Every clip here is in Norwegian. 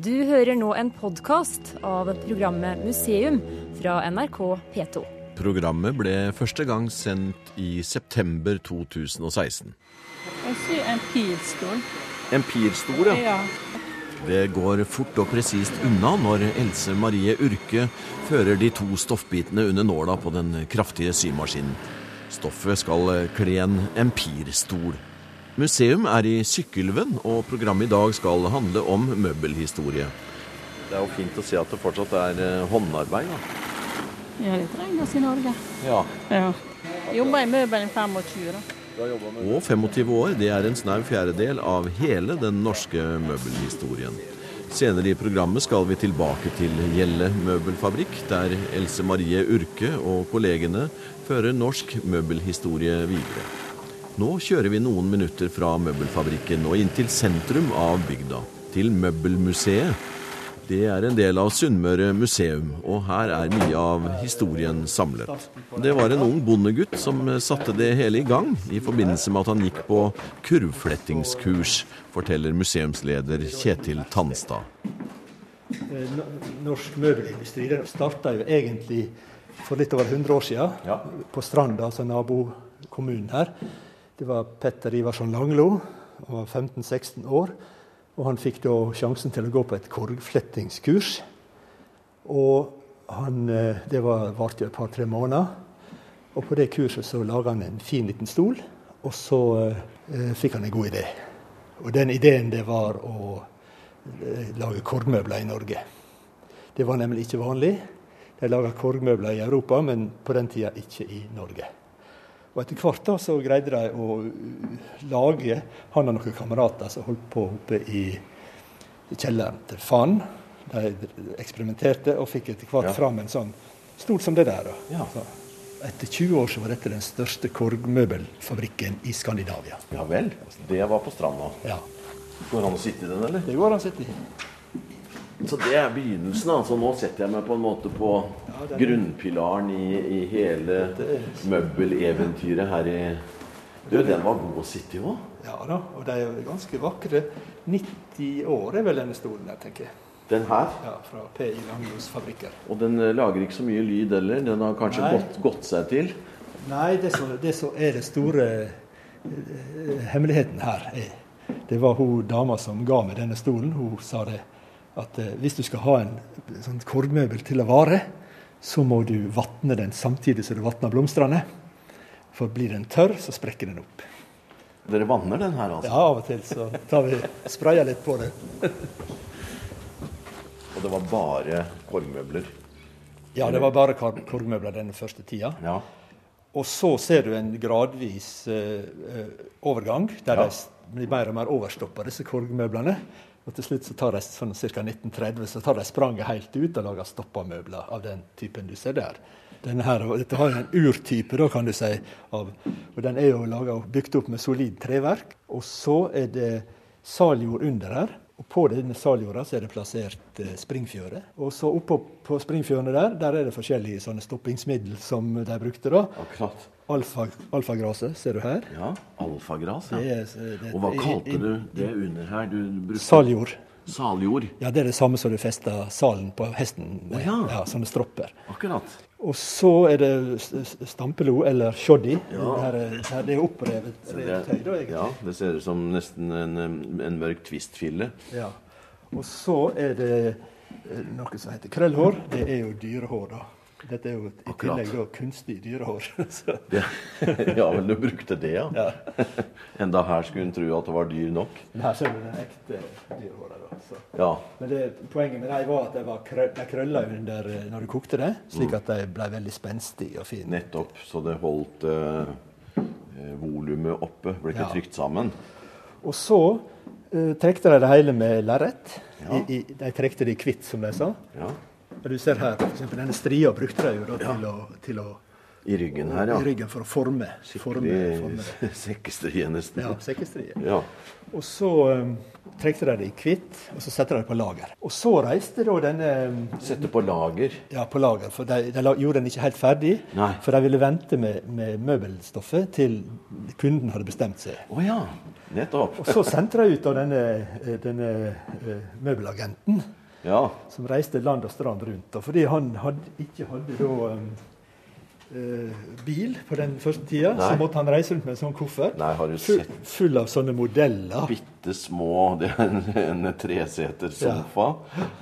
Du hører nå en podkast av programmet Museum fra NRK P2. Programmet ble første gang sendt i september 2016. Jeg ser en pilstol. En pirstol, Ja. Det går fort og presist unna når Else Marie Urke fører de to stoffbitene under nåla på den kraftige symaskinen. Stoffet skal kle en empirstol. Museum er i Sykkylven, og programmet i dag skal handle om møbelhistorie. Det er jo fint å se at det fortsatt er eh, håndarbeid. Da. ja, det trengs i Norge. Ja. Ja. Jobber i møbelen i 25 da. Og 25 år, det er en snau fjerdedel av hele den norske møbelhistorien. Senere i programmet skal vi tilbake til Gjelle møbelfabrikk, der Else Marie Urke og kollegene fører norsk møbelhistorie videre. Nå kjører vi noen minutter fra møbelfabrikken og inn til sentrum av bygda, til Møbelmuseet. Det er en del av Sunnmøre museum, og her er mye av historien samlet. Det var en ung bondegutt som satte det hele i gang, i forbindelse med at han gikk på kurvflettingskurs, forteller museumsleder Kjetil Tanstad. Norsk møbelindustri starta jo egentlig for litt over 100 år siden Ja. på Stranda, altså nabokommunen her. Det var Petter Ivarsson Langlo. Han var 15-16 år. Og han fikk da sjansen til å gå på et korgflettingskurs. Og han, eh, det var- varte jo et par-tre måneder. Og på det kurset så laga han en fin liten stol, og så eh, fikk han en god idé. Og den ideen det var å eh, lage korgmøbler i Norge. Det var nemlig ikke vanlig. De laga korgmøbler i Europa, men på den tida ikke i Norge. Og etter hvert da så greide de å lage Han og noen kamerater som holdt på oppe i, kjelleren til Fann. De eksperimenterte og fikk etter hvert Ja. fram en sånn stol som det der. Ja. Så, etter 20 år så var dette den største korgmøbelfabrikken i Skandinavia. Ja vel. Det var på stranda. Ja, Går det an å sitte i den, eller? Det går an å sitte i. Så det er begynnelsen. altså Nå setter jeg meg på en måte på Ja, er... grunnpilaren i, i hele møbeleventyret her i Du, den var god å sitte i òg. Ja da, og de er ganske vakre. 90 år er vel denne stolen der, tenker jeg. Den her. Ja, Fra PI Langlos fabrikker. Og den eh, lager ikke så mye lyd heller. Den har kanskje gått, gått seg til. Nei, det som, det som er det store eh, hemmeligheten her, er Det var hun dama som ga meg denne stolen. Hun sa det at eh, hvis du skal ha en sånn korgmøbel til å vare, så må du vatne den samtidig som du vatner blomstene. For blir den tørr, så sprekker den opp. Dere vanner den her, altså? Ja, av og til så tar vi sprayer litt på det. Og det var bare korgmøbler? Ja, det var bare kor- korgmøbler den første tida. Ja. Og så ser du en gradvis eh, overgang, der Ja. de blir mer og mer overstoppa, disse korgmøblene. Og til slutt så tar de sånn ca. 1930 så tar de spranget helt ut og lager stoppa møbler av den typen du ser der. Her, dette har en urtype, da, kan du si, av, og den er jo laget, bygd opp med solid treverk. Og så er det saljord under her. Og på denne saljorda så er det plassert eh, springfjøre. Og så oppå på springfjørene der, der er det forskjellige sånne stoppingsmiddel som de brukte. da. Akkurat. Alfa, alfagraset, ser du her. Ja, Alfagras. Det er, det, Og hva kalte du det under her? Du brukte Saljord. Saljord. Ja, det er det samme som du fester salen på hesten med. Oh, ja. ja, sånne stropper. Akkurat. Og så er det stampelo, eller shoddy. Ja. Det, er- der det er opprevet tøy, da, egentlig. ja, det ser ut som nesten en, en mørk twistfille. Ja. Og så er det eh, noe som heter krøllhår. Det er jo dyrehår, da. Dette er jo i Akkurat. tillegg da kunstig dyrehår. Det, ja, vel, du brukte det, ja. ja. Enda her skulle en tro at det var dyr nok. Men her ser du den ekte dyrehåret. da. Ja. Men det, poenget med dem var at de var krø krølla under eh, når du kokte det, slik at de ble veldig spenstige og fine. Nettopp. Så det holdt eh, eh, volumet oppe. Ble ikke Ja. trykt sammen. Og så eh, trekte de det hele med lerret. Ja. I, i, de trekte det i hvitt, som de sa. Ja. Du ser her, eksempel, Denne stria brukte de jo da til, å, til å I ryggen her, ja. i ryggen for å forme. forme, forme. Sekkestrie, nesten. Ja, sekkestrie. Ja. Og så um, trekte de det i hvitt, og så satte de det på lager. Og så reiste da denne um, Sette på lager. ja, på lager, for de, de gjorde den ikke helt ferdig. Nei. For de ville vente med, med møbelstoffet til kunden hadde bestemt seg. Å ja. Nettopp. Og så sendte de ut av denne, eh, denne eh, møbelagenten, Ja. som reiste land og strand rundt. Og fordi han hadde, ikke hadde da um, eh, bil på den første tida, Nei. så måtte han reise rundt med en sånn koffert Nei, har du full, sett full av sånne modeller. bitte små Det er en, en treseter sofa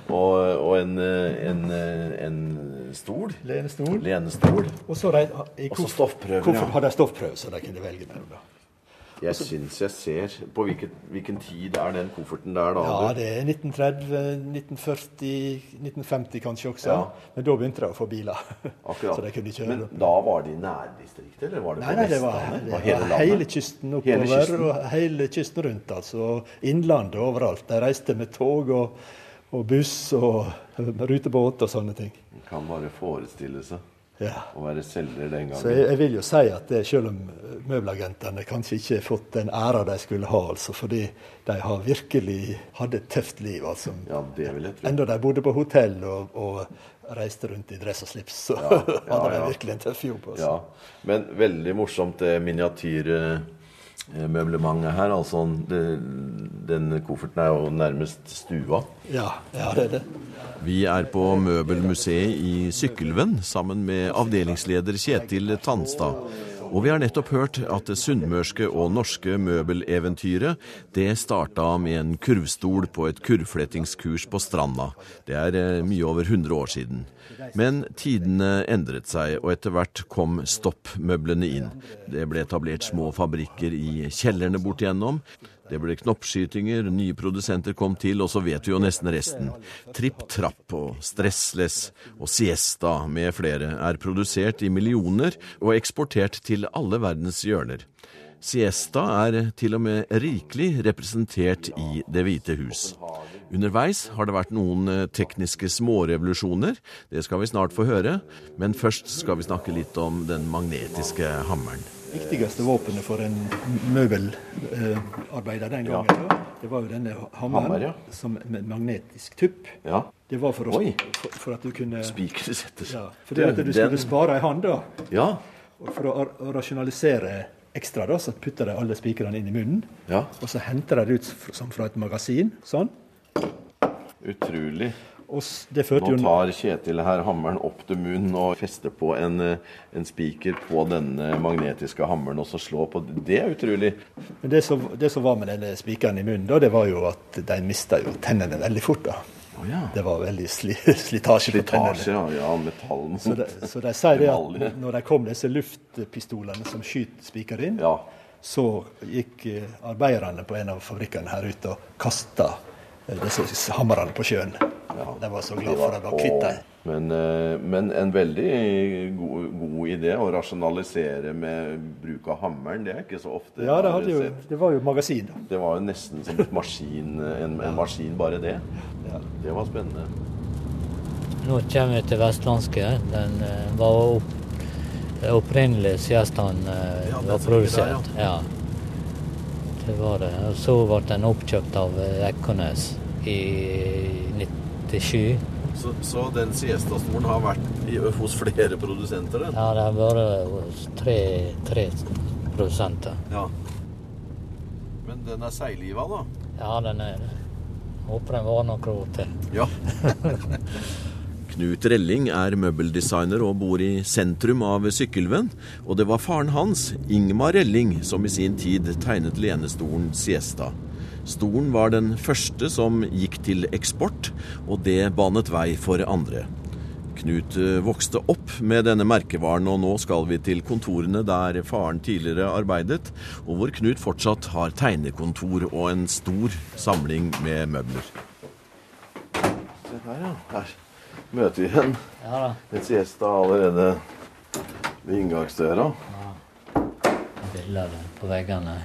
og, og en, en, en stol. Lenestol. Lenestol. Og så rei- i koff- stoffprøver, koffert ja. hadde jeg stoffprøve, så de kunne velge mellom. Jeg syns jeg ser På hvilken, hvilken tid er den kofferten der, da? Ja, det er 1930, 1940, 1950 kanskje også. Ja. Men da begynte de å få biler. Akkurat. Så de kunne kjøre. Men da var det i nærdistriktet, eller var det Nei, på nei, det var, det Var hele hele, kysten kysten Hele oppover kysten? og hele kysten rundt. altså. Innlandet overalt. De reiste med tog og, og buss og rutebåt og sånne ting. Kan bare forestille seg Ja. å være selger den Så jeg, jeg vil jo si at det, selv om møbelagentene kanskje ikke har fått den æra de skulle ha, altså, fordi de har virkelig hadde et tøft liv. altså. Ja, det vil jeg tro. Enda de bodde på hotell og, og reiste rundt i dress og slips, så Ja, ja, hadde de virkelig en tøff jobb. Altså. Ja, men veldig morsomt det miniatyrmøblementet her. Altså, det, den kofferten er jo nærmest stua. Ja, ja, det er det. Vi er på Møbelmuseet i Sykkylven sammen med avdelingsleder Kjetil Tanstad. Og vi har nettopp hørt at det sunnmørske og norske møbeleventyret det starta med en kurvstol på et kurvflettingskurs på Stranda. Det er eh, mye over 100 år siden. Men tidene endret seg, og etter hvert kom stoppmøblene inn. Det ble etablert små fabrikker i kjellerne bortigjennom. Det ble knoppskytinger, nye produsenter kom til, og så vet vi jo nesten resten. Tripp Trapp og Stressless og Siesta med flere er produsert i millioner og eksportert til alle verdens hjørner. Siesta er til og med rikelig representert i Det hvite hus. Underveis har det vært noen eh, tekniske smårevolusjoner. Det skal vi snart få høre. Men først skal vi snakke litt om den magnetiske hammeren. Viktigste våpenet for en møbelarbeider den gangen, ja. det var jo denne hammeren Hammer, ja. som, med magnetisk tupp. Ja, Det var for, å, for, for at du kunne Spikre settes. ja, Fordi at du skulle spare ei hand, da. Ja, Og for å, å rasjonalisere ekstra, da, så putter de alle spikrene inn i munnen. ja. Og så henter de det ut som fra et magasin. Sånn. Utrolig. Nå tar Kjetil her hammeren opp til munnen og fester på en, eh, en spiker på denne magnetiske hammeren og så slår på. Det er utrolig. Men det som, det som var med denne spikeren i munnen, da, det var jo at de mista jo tennene veldig fort. da. Oh, ja. Det var veldig sli, slitasje på Slitasje, tennene. ja. ja metall Så de, så de sier det at når de kom disse luftpistolene som skyter spiker inn, Ja. så gikk eh, arbeiderne på en av fabrikkene her ut og kasta disse hammerne på sjøen. De var så glad for at de var kvitt dem. Men, eh, men en veldig god, god idé å rasjonalisere med bruk av hammeren. Det er ikke så ofte. Ja, det, jo, sett. det var jo magasin, da. det var jo nesten som et maskin, en, en maskin, bare det. Det var spennende. Nå kommer vi til vestlandske. Den eh, var opp, opprinnelig siden eh, Ja, den var produsert. Ja. Det var det. Og så ble den oppkjøpt av eh, Ekornes i 97. Så, så den siestastolen har vært i, hos flere produsenter? Den. Ja, det har vært hos tre, tre produsenter. Ja. Men den er seigliva, da? Ja, den er det. Håper den var noen år til. Ja. Knut Relling er møbeldesigner og bor i sentrum av Sykkylven. Og det var faren hans, Ingmar Relling, som i sin tid tegnet lenestolen Siesta. Stolen var den første som gikk til eksport, og det banet vei for andre. Knut eh, vokste opp med denne merkevaren, og nå skal vi til kontorene der faren tidligere arbeidet, og hvor Knut fortsatt har tegnekontor og en stor samling med møbler. Se her, ja. Her møter vi en, Ja da. siesta allerede ved inngangsdøra. Bilder på veggene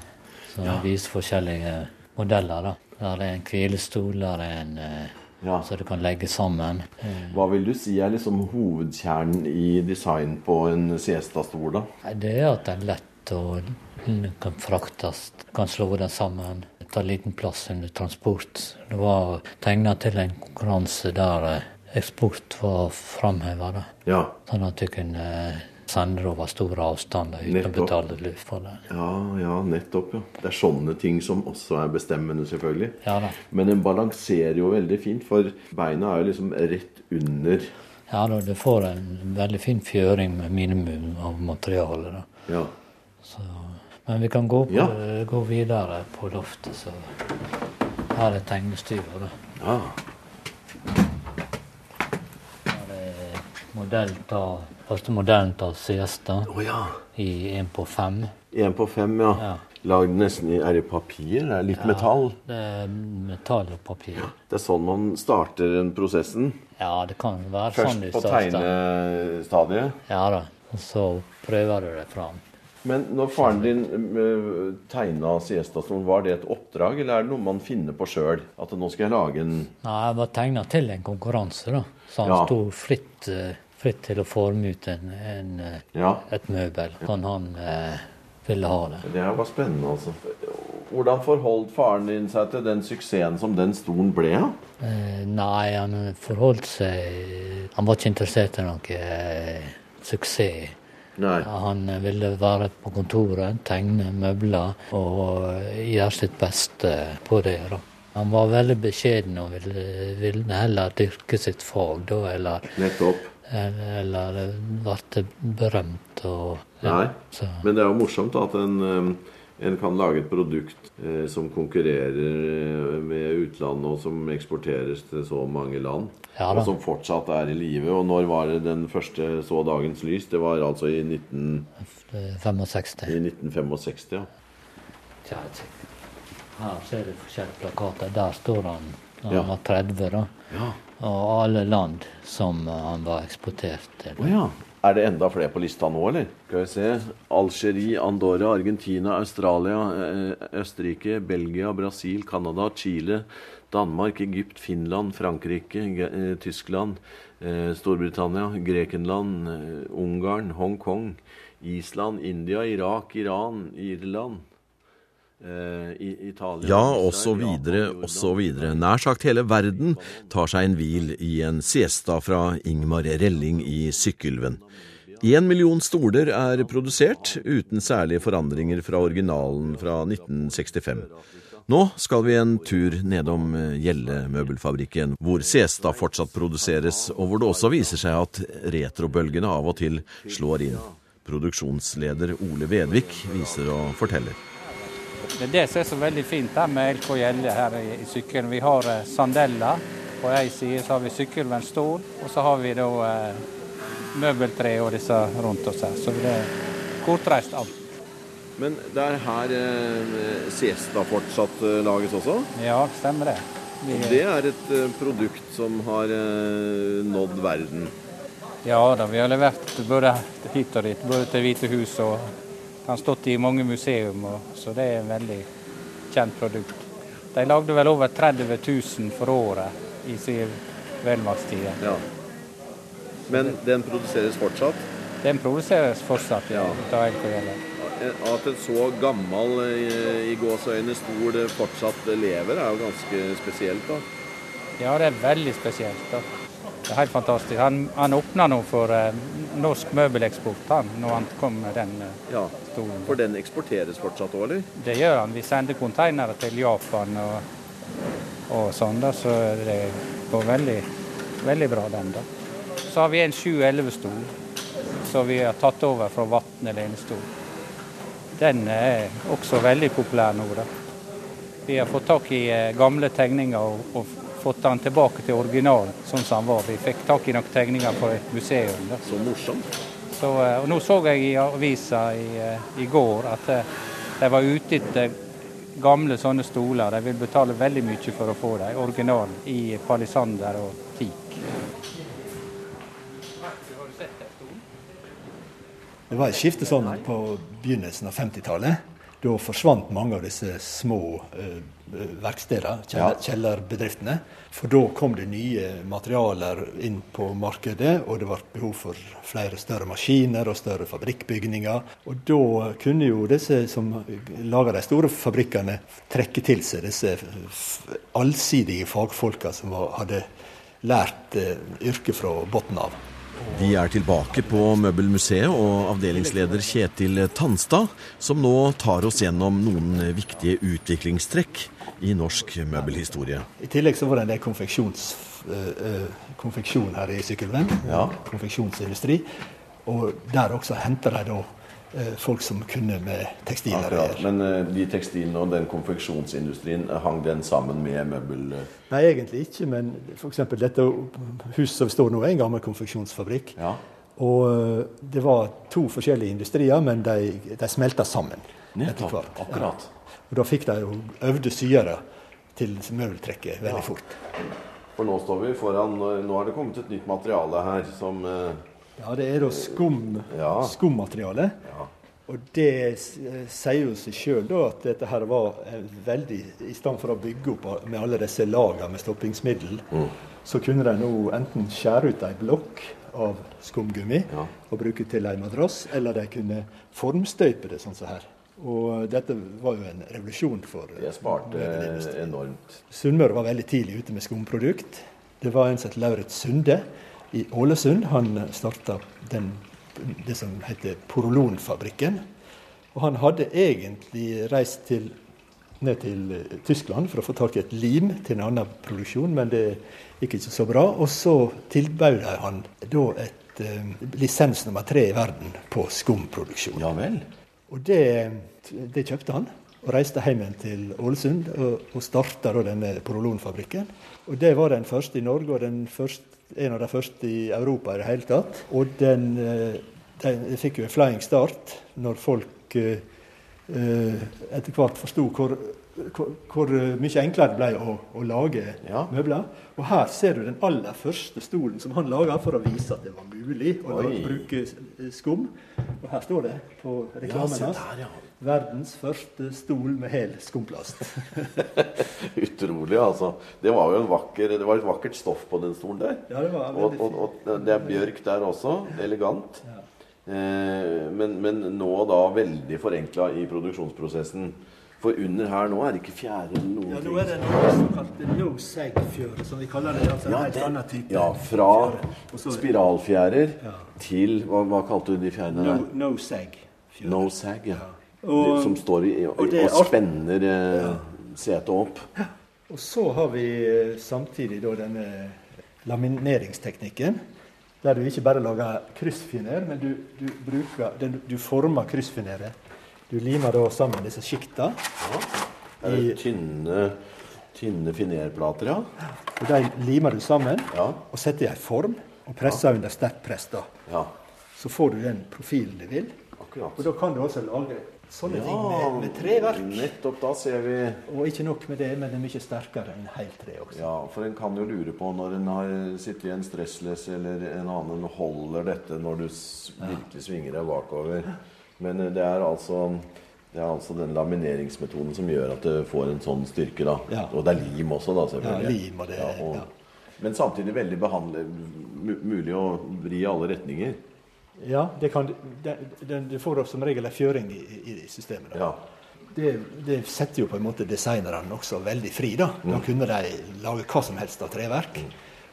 som viser forskjellige modeller. da. Der er en hvilestol, der er en eh, Ja. så du kan legge sammen. Eh, Hva vil du si er liksom hovedkjernen i design på en Siesta-stol, da? Det er at det er lett og den kan fraktes, kan slå den sammen. ta liten plass under transport. Det var tegna til en konkurranse der eh, eksport var framheva, Ja. sånn at du kunne eh, sende det over store avstander uten Nettopp. å betale luft for det. Ja, ja, nettopp. ja. Det er sånne ting som også er bestemmende, selvfølgelig. Ja da. Men den balanserer jo veldig fint, for beina er jo liksom rett under Ja da, du får en veldig fin fjøring med minimum av materiale. da. Ja. Så, men vi kan gå, på, Ja. gå videre på loftet, så her er tegnestua. da. ja. Her er modell ta, første modellen av Siesta oh, ja. i en på fem. Én på fem, ja. Ja. Lagd nesten i Er det papir? Er det litt metall? Det er metall og papir. Det er sånn man starter den prosessen. Ja, det kan være Først sånn du starter. Først på tegnestadiet. Ja da. Og så prøver du det fram. Men når faren din uh, tegna Siesta-stolen, var det et oppdrag, eller er det noe man finner på sjøl? At nå skal jeg lage en Nei, jeg var tegna til en konkurranse, da. Så han Ja. sto fritt, eh, fritt til å forme ut en, en, eh, Ja. et møbel, sånn han eh, ville ha det. Det var spennende, altså. Hvordan forholdt faren din seg til den suksessen som den stolen ble? Ja? Eh, nei, han forholdt seg Han var ikke interessert i noe eh, suksess. Nei. Han ville være på kontoret, tegne møbler og gjøre sitt beste på det. da. Han var veldig beskjeden og ville, ville heller dyrke sitt fag da, eller, Nettopp. Eller ble berømt. Og, Nei. Men det er jo morsomt at en, um, en kan lage et produkt eh, som konkurrerer eh, med utlandet, og som eksporteres til så mange land. Ja og som fortsatt er i live. Og når var det den første så dagens lys? Det var altså i, 1965. i 1965. ja. Tja. Her ser du forskjellige plakater. Der står han Ja. han var 30, da. Ja. Og alle land som eh, han var eksportert til. Oh, ja. Er det enda flere på lista nå, eller? Skal vi se. Algerie, Andorra, Argentina, Australia, eh, Østerrike, Belgia, Brasil, Canada, Chile, Danmark, Egypt, Finland, Frankrike, eh, Tyskland, Storbritannia, Grekenland, Ungarn, Hongkong, Island, India, Irak, Iran, Irland Italia Ja, og så videre, og så videre. Nær sagt hele verden tar seg en hvil i en siesta fra Ingmar Relling i Sykkylven. Én million stoler er produsert, uten særlige forandringer fra originalen fra 1965. Nå skal vi en tur nedom eh, Gjelle-møbelfabrikken, hvor Siesta fortsatt produseres, og hvor det også viser seg at retrobølgene av og til slår inn. Produksjonsleder Ole Vedvik viser og forteller. Det er det som er så veldig fint her med LK Gjelle her i, i sykkelen. Vi har eh, sandeller. På ei side så har vi sykkelvernstol, og så har vi da eh, møbeltre og disse rundt oss her. Så det er kortreist alt. Men det er her eh, Siesta fortsatt eh, lages også? Ja, stemmer det. Vi, Det er et eh, produkt som har eh, nådd verden. ja da, vi har levert både hit og dit, både til Hvite hus og har stått i mange museum, og, så det er en veldig kjent produkt. De lagde vel over 30 000 for året i sin velmaktstid. Ja. Men den produseres fortsatt. Den produseres fortsatt ja. At en så gammel i i gåseøyne stol eh, fortsatt lever, er jo ganske spesielt. da. Ja, det er veldig spesielt. Da. Det er helt fantastisk. Han, han åpna nå for eh, norsk møbeleksport han, når han kom med den eh, Ja, stolen. For den eksporteres fortsatt òg, eller? Det gjør han. Vi sender konteinere til Japan og, og sånn, da, så det går veldig, veldig bra, den. da. Så har vi en 711-stol som vi har tatt over fra Vatne lenestol. Den er også veldig populær nå. da. Vi har fått tak i eh, gamle tegninger og, og fått den tilbake til originalen sånn som den var. Vi fikk tak i noen tegninger fra et museum. da. Så morsomt. Så, eh, og nå så jeg i avisa i, eh, i går at eh, de var ute etter gamle sånne stoler. De vil betale veldig mye for å få dem. Original i palisander og teak. Det var et skifte sånn på begynnelsen av 50-tallet. Da forsvant mange av disse små eh, verkstedene, kjeller, Ja. kjellerbedriftene. For da kom det nye materialer inn på markedet, og det ble behov for flere større maskiner og større fabrikkbygninger. Og da kunne jo disse som laga de store fabrikkene, trekke til seg disse allsidige fagfolka som hadde lært eh, yrket fra bunnen av. Vi er tilbake på Møbelmuseet og avdelingsleder Kjetil Tanstad, som nå tar oss gjennom noen viktige utviklingstrekk i norsk møbelhistorie. I tillegg så var det en del konfeksjons, eh, eh, konfeksjon her i Sykkylven. Ja. Konfeksjonsindustri. Og der også henter de da folk som kunne med tekstiler. Akkurat. Men eh, de tekstilene og den konfeksjonsindustrien, eh, hang den sammen med møbel... Nei, egentlig ikke, men f.eks. dette huset som står nå, er en gammel konfeksjonsfabrikk. Ja. Og eh, det var to forskjellige industrier, men de, de smelta sammen. Nettopp, akkurat. Ja. Og da fikk de jo øvde syere til møbeltrekket veldig fort. For nå står vi foran Nå har det kommet et nytt materiale her som eh, Ja, det er da skum, Ja. skummateriale. Ja. Og det sier jo seg sjøl at dette her var eh, veldig I stedet for å bygge opp med alle disse lagene med stoppingsmiddel, Mm. så kunne de nå enten skjære ut ei blokk av skumgummi Ja. og bruke til ei madrass, eller de kunne formstøype det sånn som her. Og dette var jo en revolusjon for Det sparte enormt. Sunnmøre var veldig tidlig ute med skumprodukt. Det var en som het Lauritz Sunde i Ålesund. Han starta det som heter Porolonfabrikken. Og han hadde egentlig reist til, ned til eh, Tyskland for å få tak i et lim til en annen produksjon, men det gikk ikke så bra. Og så tilbød han da et eh, lisens nummer tre i verden på skumproduksjon. Ja vel. Og det, det kjøpte han, og reiste hjem igjen til Ålesund og, og starta denne porolonfabrikken. Og det var den første i Norge, og den første, en av de første i Europa i det hele tatt. Og den, eh, den fikk jo en flying start når folk eh, eh, etter hvert forsto hvor, hvor, hvor mye enklere det ble å, å lage Ja. møbler. Og her ser du den aller første stolen som han laga for å vise at det var mulig å Oi. bruke skum. Og her står det på reklamen hans. ja, ja. Verdens første stol med hel skumplast. Utrolig, altså. Det var jo en vakker, det var et vakkert stoff på den stolen der. Ja, det var Og, og, og det er bjørk der også. Elegant. Eh, men, men nå da veldig forenkla i produksjonsprosessen. For under her nå er det ikke fjære eller noen Ja, nå er det noe såkalt no seg-fjøre, som vi kaller det. Altså Ja, en helt annen type ja, fra fjøre. Så- spiralfjærer Ja. til hva, hva kalte du de fjærene der? no sag-fjøre. No seg, ja. Og- Det, som står i, og, og og spenner ja. setet opp. Og så har vi eh, samtidig da denne lamineringsteknikken. Der du ikke bare lager kryssfiner, men du, du, bruker, du former kryssfineret. Du limer da sammen disse sjikta. Er det I- tynne, tynne finerplater, ja? Og de limer du sammen Ja. og setter i en form og presser under sterkt press. da. ja. Så får du den profilen du vil. Akkurat. Og da kan du også lage sånne ting med, med treverk. nettopp da ser vi Og ikke nok med det, men det er mye sterkere enn helt tre også. Ja, for en kan jo lure på når en har sittet i en stressless eller en annen holder dette når du virkelig svinger deg bakover. Men eh, det er altså det er altså den lamineringsmetoden som gjør at det får en sånn styrke. da. Ja. Og det er lim også, da, selvfølgelig. Ja, lim og det, og, ja. Men samtidig veldig mulig å vri i alle retninger. Ja, det kan, det, det, det får som regel en fjøring i, i, systemet. Da. Ja. Det, det setter jo på en måte designerne også veldig fri. Da Mm. Da kunne de lage hva som helst av treverk.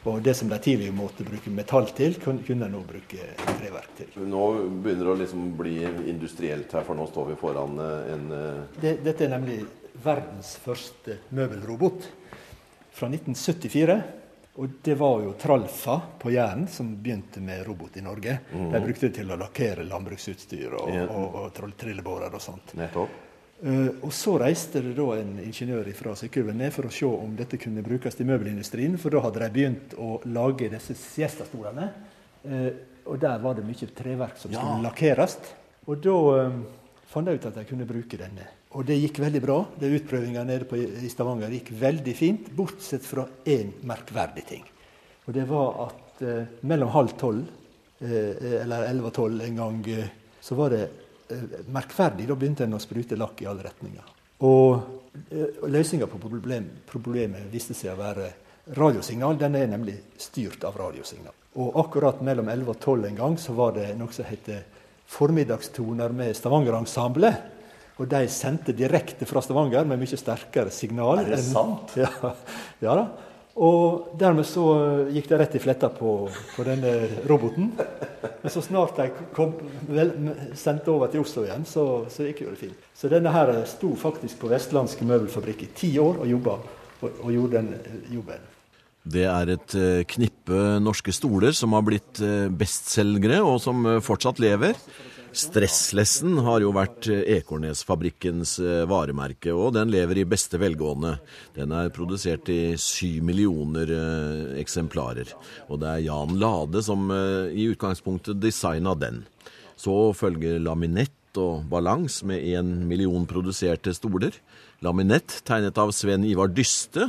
Og det som de tidligere måtte bruke metall til, kunne de nå bruke treverk til. Nå begynner det å liksom bli industrielt her, for nå står vi foran eh, en eh, Det, dette er nemlig verdens første møbelrobot fra 1974. Og det var jo Tralfa på Jæren som begynte med robot i Norge. De brukte det til å lakkere landbruksutstyr og, Ja. og, og og trillebårer og sånt. Nettopp. Eh, og så reiste det da en ingeniør fra Sykkylven ned for å se om dette kunne brukes i møbelindustrien, for da hadde de begynt å lage disse siestastolene. Uh, og der var det mye treverk som Ja. skulle lakkeres. Og da eh, fant jeg ut at jeg kunne bruke denne. Og det gikk veldig bra. Det Utprøvinga nede på, i Stavanger gikk veldig fint, bortsett fra én merkverdig ting. Og det var at eh, mellom halv tolv, eh, eller elleve og tolv en gang, eh, så var det merkverdig. Da begynte en å sprute lakk i alle retninger. Og løsninga på problem, problemet viste seg å være radiosignal. Den er nemlig styrt av radiosignal. Og akkurat mellom 11 og 12 en gang så var det noe som heter Formiddagstoner med Stavanger-ensemblet. Og de sendte direkte fra Stavanger med mye sterkere signal. Er det sant? Ja, ja da. Og dermed så gikk de rett i fletta på, på denne roboten. Men så snart de kom, vel, sendte over til Oslo igjen, så, så gikk jo det fint. Så denne her sto faktisk på Vestlandske møbelfabrikk i ti år og jobba, og, og gjorde den jobben. Det er et eh, knippe norske stoler som har blitt eh, bestselgere, og som eh, fortsatt lever. Stresslessen har jo vært Ekornesfabrikkens varemerke, og den lever i beste velgående. Den er produsert i syv millioner eksemplarer. Og det er Jan Lade som i utgangspunktet designa den. Så følger Laminett og Balans med én million produserte stoler. Laminett, tegnet av Sven Ivar Dyste.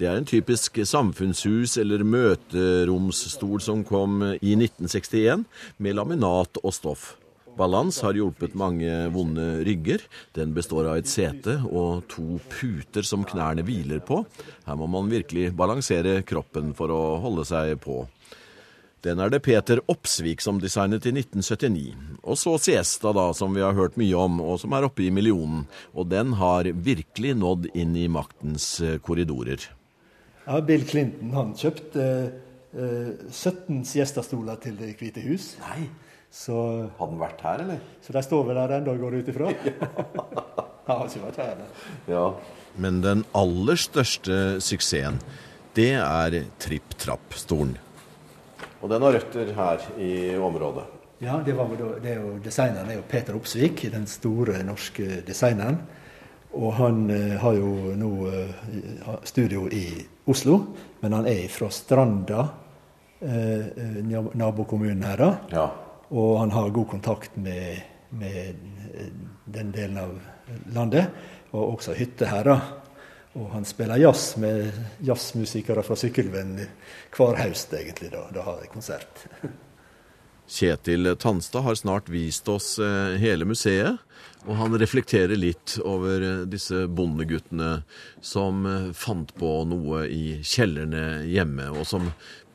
Det er en typisk samfunnshus- eller møteromsstol som kom i 1961, med laminat og stoff. Balans har hjulpet mange vonde rygger. Den består av et sete og to puter som knærne hviler på. Her må man virkelig balansere kroppen for å holde seg på. Den er det Peter Opsvik som designet i 1979. Og så Siesta, da, som vi har hørt mye om, og som er oppe i millionen. Og den har virkelig nådd inn i maktens eh, korridorer. Ja, Bill Clinton han kjøpte eh, 17 Siesta-stoler til Det hvite hus. Nei, så, Hadde den vært her, eller? Så de står vel der ennå, går ut ifra? Han har ikke vært her? Ja. Men den aller største suksessen, det er Tripp Trapp-stolen. Og den har røtter her i området. Ja, det, var, det er jo, designeren er jo Peter Opsvik, den store norske designeren. Og han eh, har jo nå eh, studio i Oslo, men han er fra Stranda, eh, nabokommunen her, da. Ja. Og han har god kontakt med, med den delen av landet, og også hytte her, da. Og han spiller jazz med jazzmusikere fra Sykkylven hver høst, egentlig. Da, da har jeg konsert. Kjetil Tanstad har snart vist oss eh, hele museet, og han reflekterer litt over eh, disse bondeguttene som eh, fant på noe i kjellerne hjemme, og som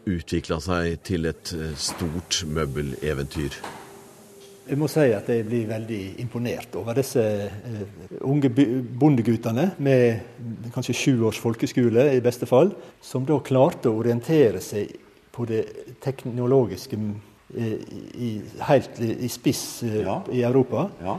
utvikla seg til et stort møbeleventyr. Jeg må si at jeg blir veldig imponert over disse uh, unge bondeguttene med kanskje sju års folkeskole i beste fall, som da klarte å orientere seg på det teknologiske uh, i, helt i, spiss ja. i Europa. Ja.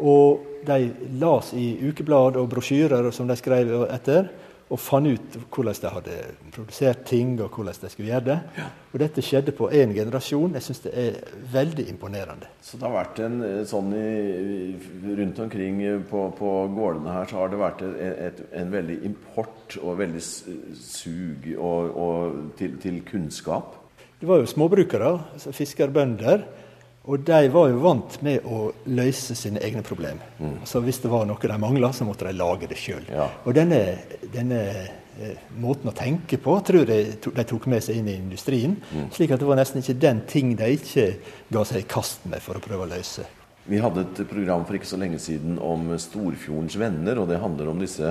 Og de las i ukeblad og brosjyrer som de skrev etter og fant ut hvordan de hadde produsert ting, og hvordan de skulle gjøre det. Ja. Og dette skjedde på én generasjon. Jeg syns det er veldig imponerende. Så det har vært en eh, sånn i, rundt omkring på, på, gårdene her, så har det vært et, et, en veldig import og veldig sug og, og til, til, kunnskap? Det var jo småbrukere, altså fiskerbønder. Og de var jo vant med å løse sine egne problemer. Mm. Så hvis det var noe de mangla, så måtte de lage det sjøl. Ja. Og denne, denne eh, måten å tenke på tror jeg de tok med seg inn i industrien. Mm. Slik at det var nesten ikke den ting de ikke ga seg i kast med for å prøve å løse. Vi hadde et program for ikke så lenge siden om Storfjordens venner, og det handler om disse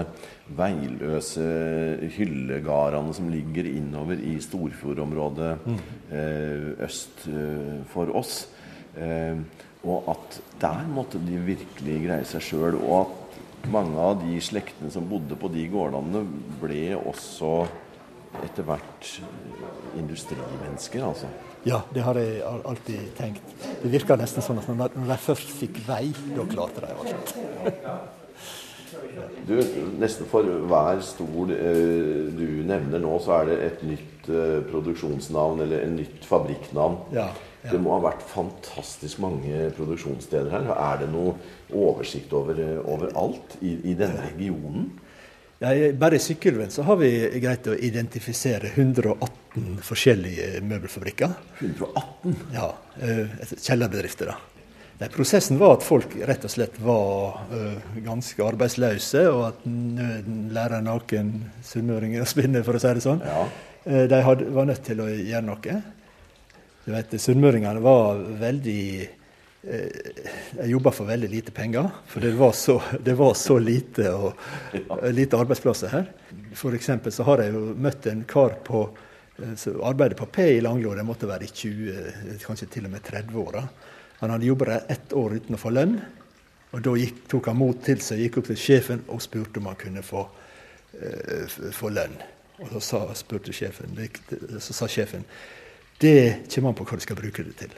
veiløse hyllegardene som ligger innover i Storfjordområdet mm. eh, øst eh, for oss. Eh, og at der måtte de virkelig greie seg sjøl. Og at mange av de slektene som bodde på de gårdene, ble også etter hvert industrimennesker, altså. Ja, det har jeg alltid tenkt. Det virka nesten sånn at når de først fikk vei, da klarte de alt. Du, nesten for hver stol eh, du nevner nå, så er det et nytt eh, produksjonsnavn eller en nytt fabrikknavn. Ja. Det må ha vært fantastisk mange produksjonssteder her. Er det noe oversikt over, over alt i, i, denne regionen? Ja, bare i Sykkylven så har vi greit å identifisere 118 forskjellige møbelfabrikker. 118? Ja, eh, Kjellerbedrifter, da. Nei, prosessen var at folk rett og slett var uh, ganske arbeidsløse, og at nøden lærer naken sunnmøringer å spinne, for å si det sånn. Ja. Uh, de hadde, var nødt til å gjøre noe. Du vet, Sunnmøringene var veldig jeg jobba for veldig lite penger, for det var så, det var så lite, og, lite arbeidsplasser her. F.eks. så har jeg jo møtt en kar på som arbeider på P i Langlo, det måtte være i 20, kanskje til og med 30-åra. Han hadde jobbet der ett år uten å få lønn. Og Da gikk, tok han mot til seg, gikk opp til sjefen og spurte om han kunne få, uh, få lønn. Og så sa, spurte sjefen, så sa sjefen det kommer an på hva du skal bruke det til.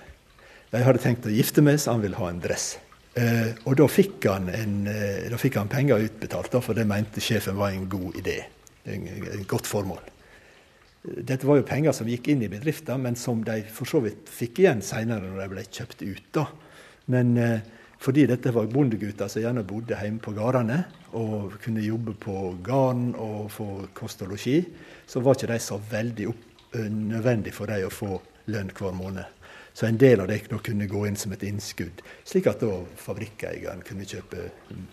Jeg hadde tenkt å gifte meg, så han ville ha en dress. Eh, og da fikk, en, eh, da fikk han penger utbetalt, da, for det mente sjefen var en god idé. En, godt formål. Dette var jo penger som gikk inn i bedriften, men som de for så vidt fikk igjen seinere når de ble kjøpt ut. da. Men eh, fordi dette var bondegutter som gjerne bodde hjemme på gårdene og kunne jobbe på gården og få kost og losji, så var ikke de så veldig opp, nødvendig for dem å få lønn hver måned. Så en del av det kunne gå inn som et innskudd, slik at da fabrikkeieren kunne kjøpe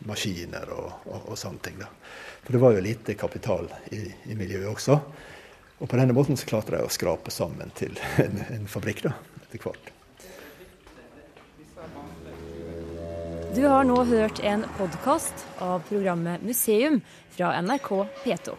maskiner og, og, og sånne ting. da. For det var jo lite kapital i, i miljøet også. Og på denne måten så klarte de å skrape sammen til en, en fabrikk da, etter hvert. Du har nå hørt en podkast av programmet Museum fra NRK P2.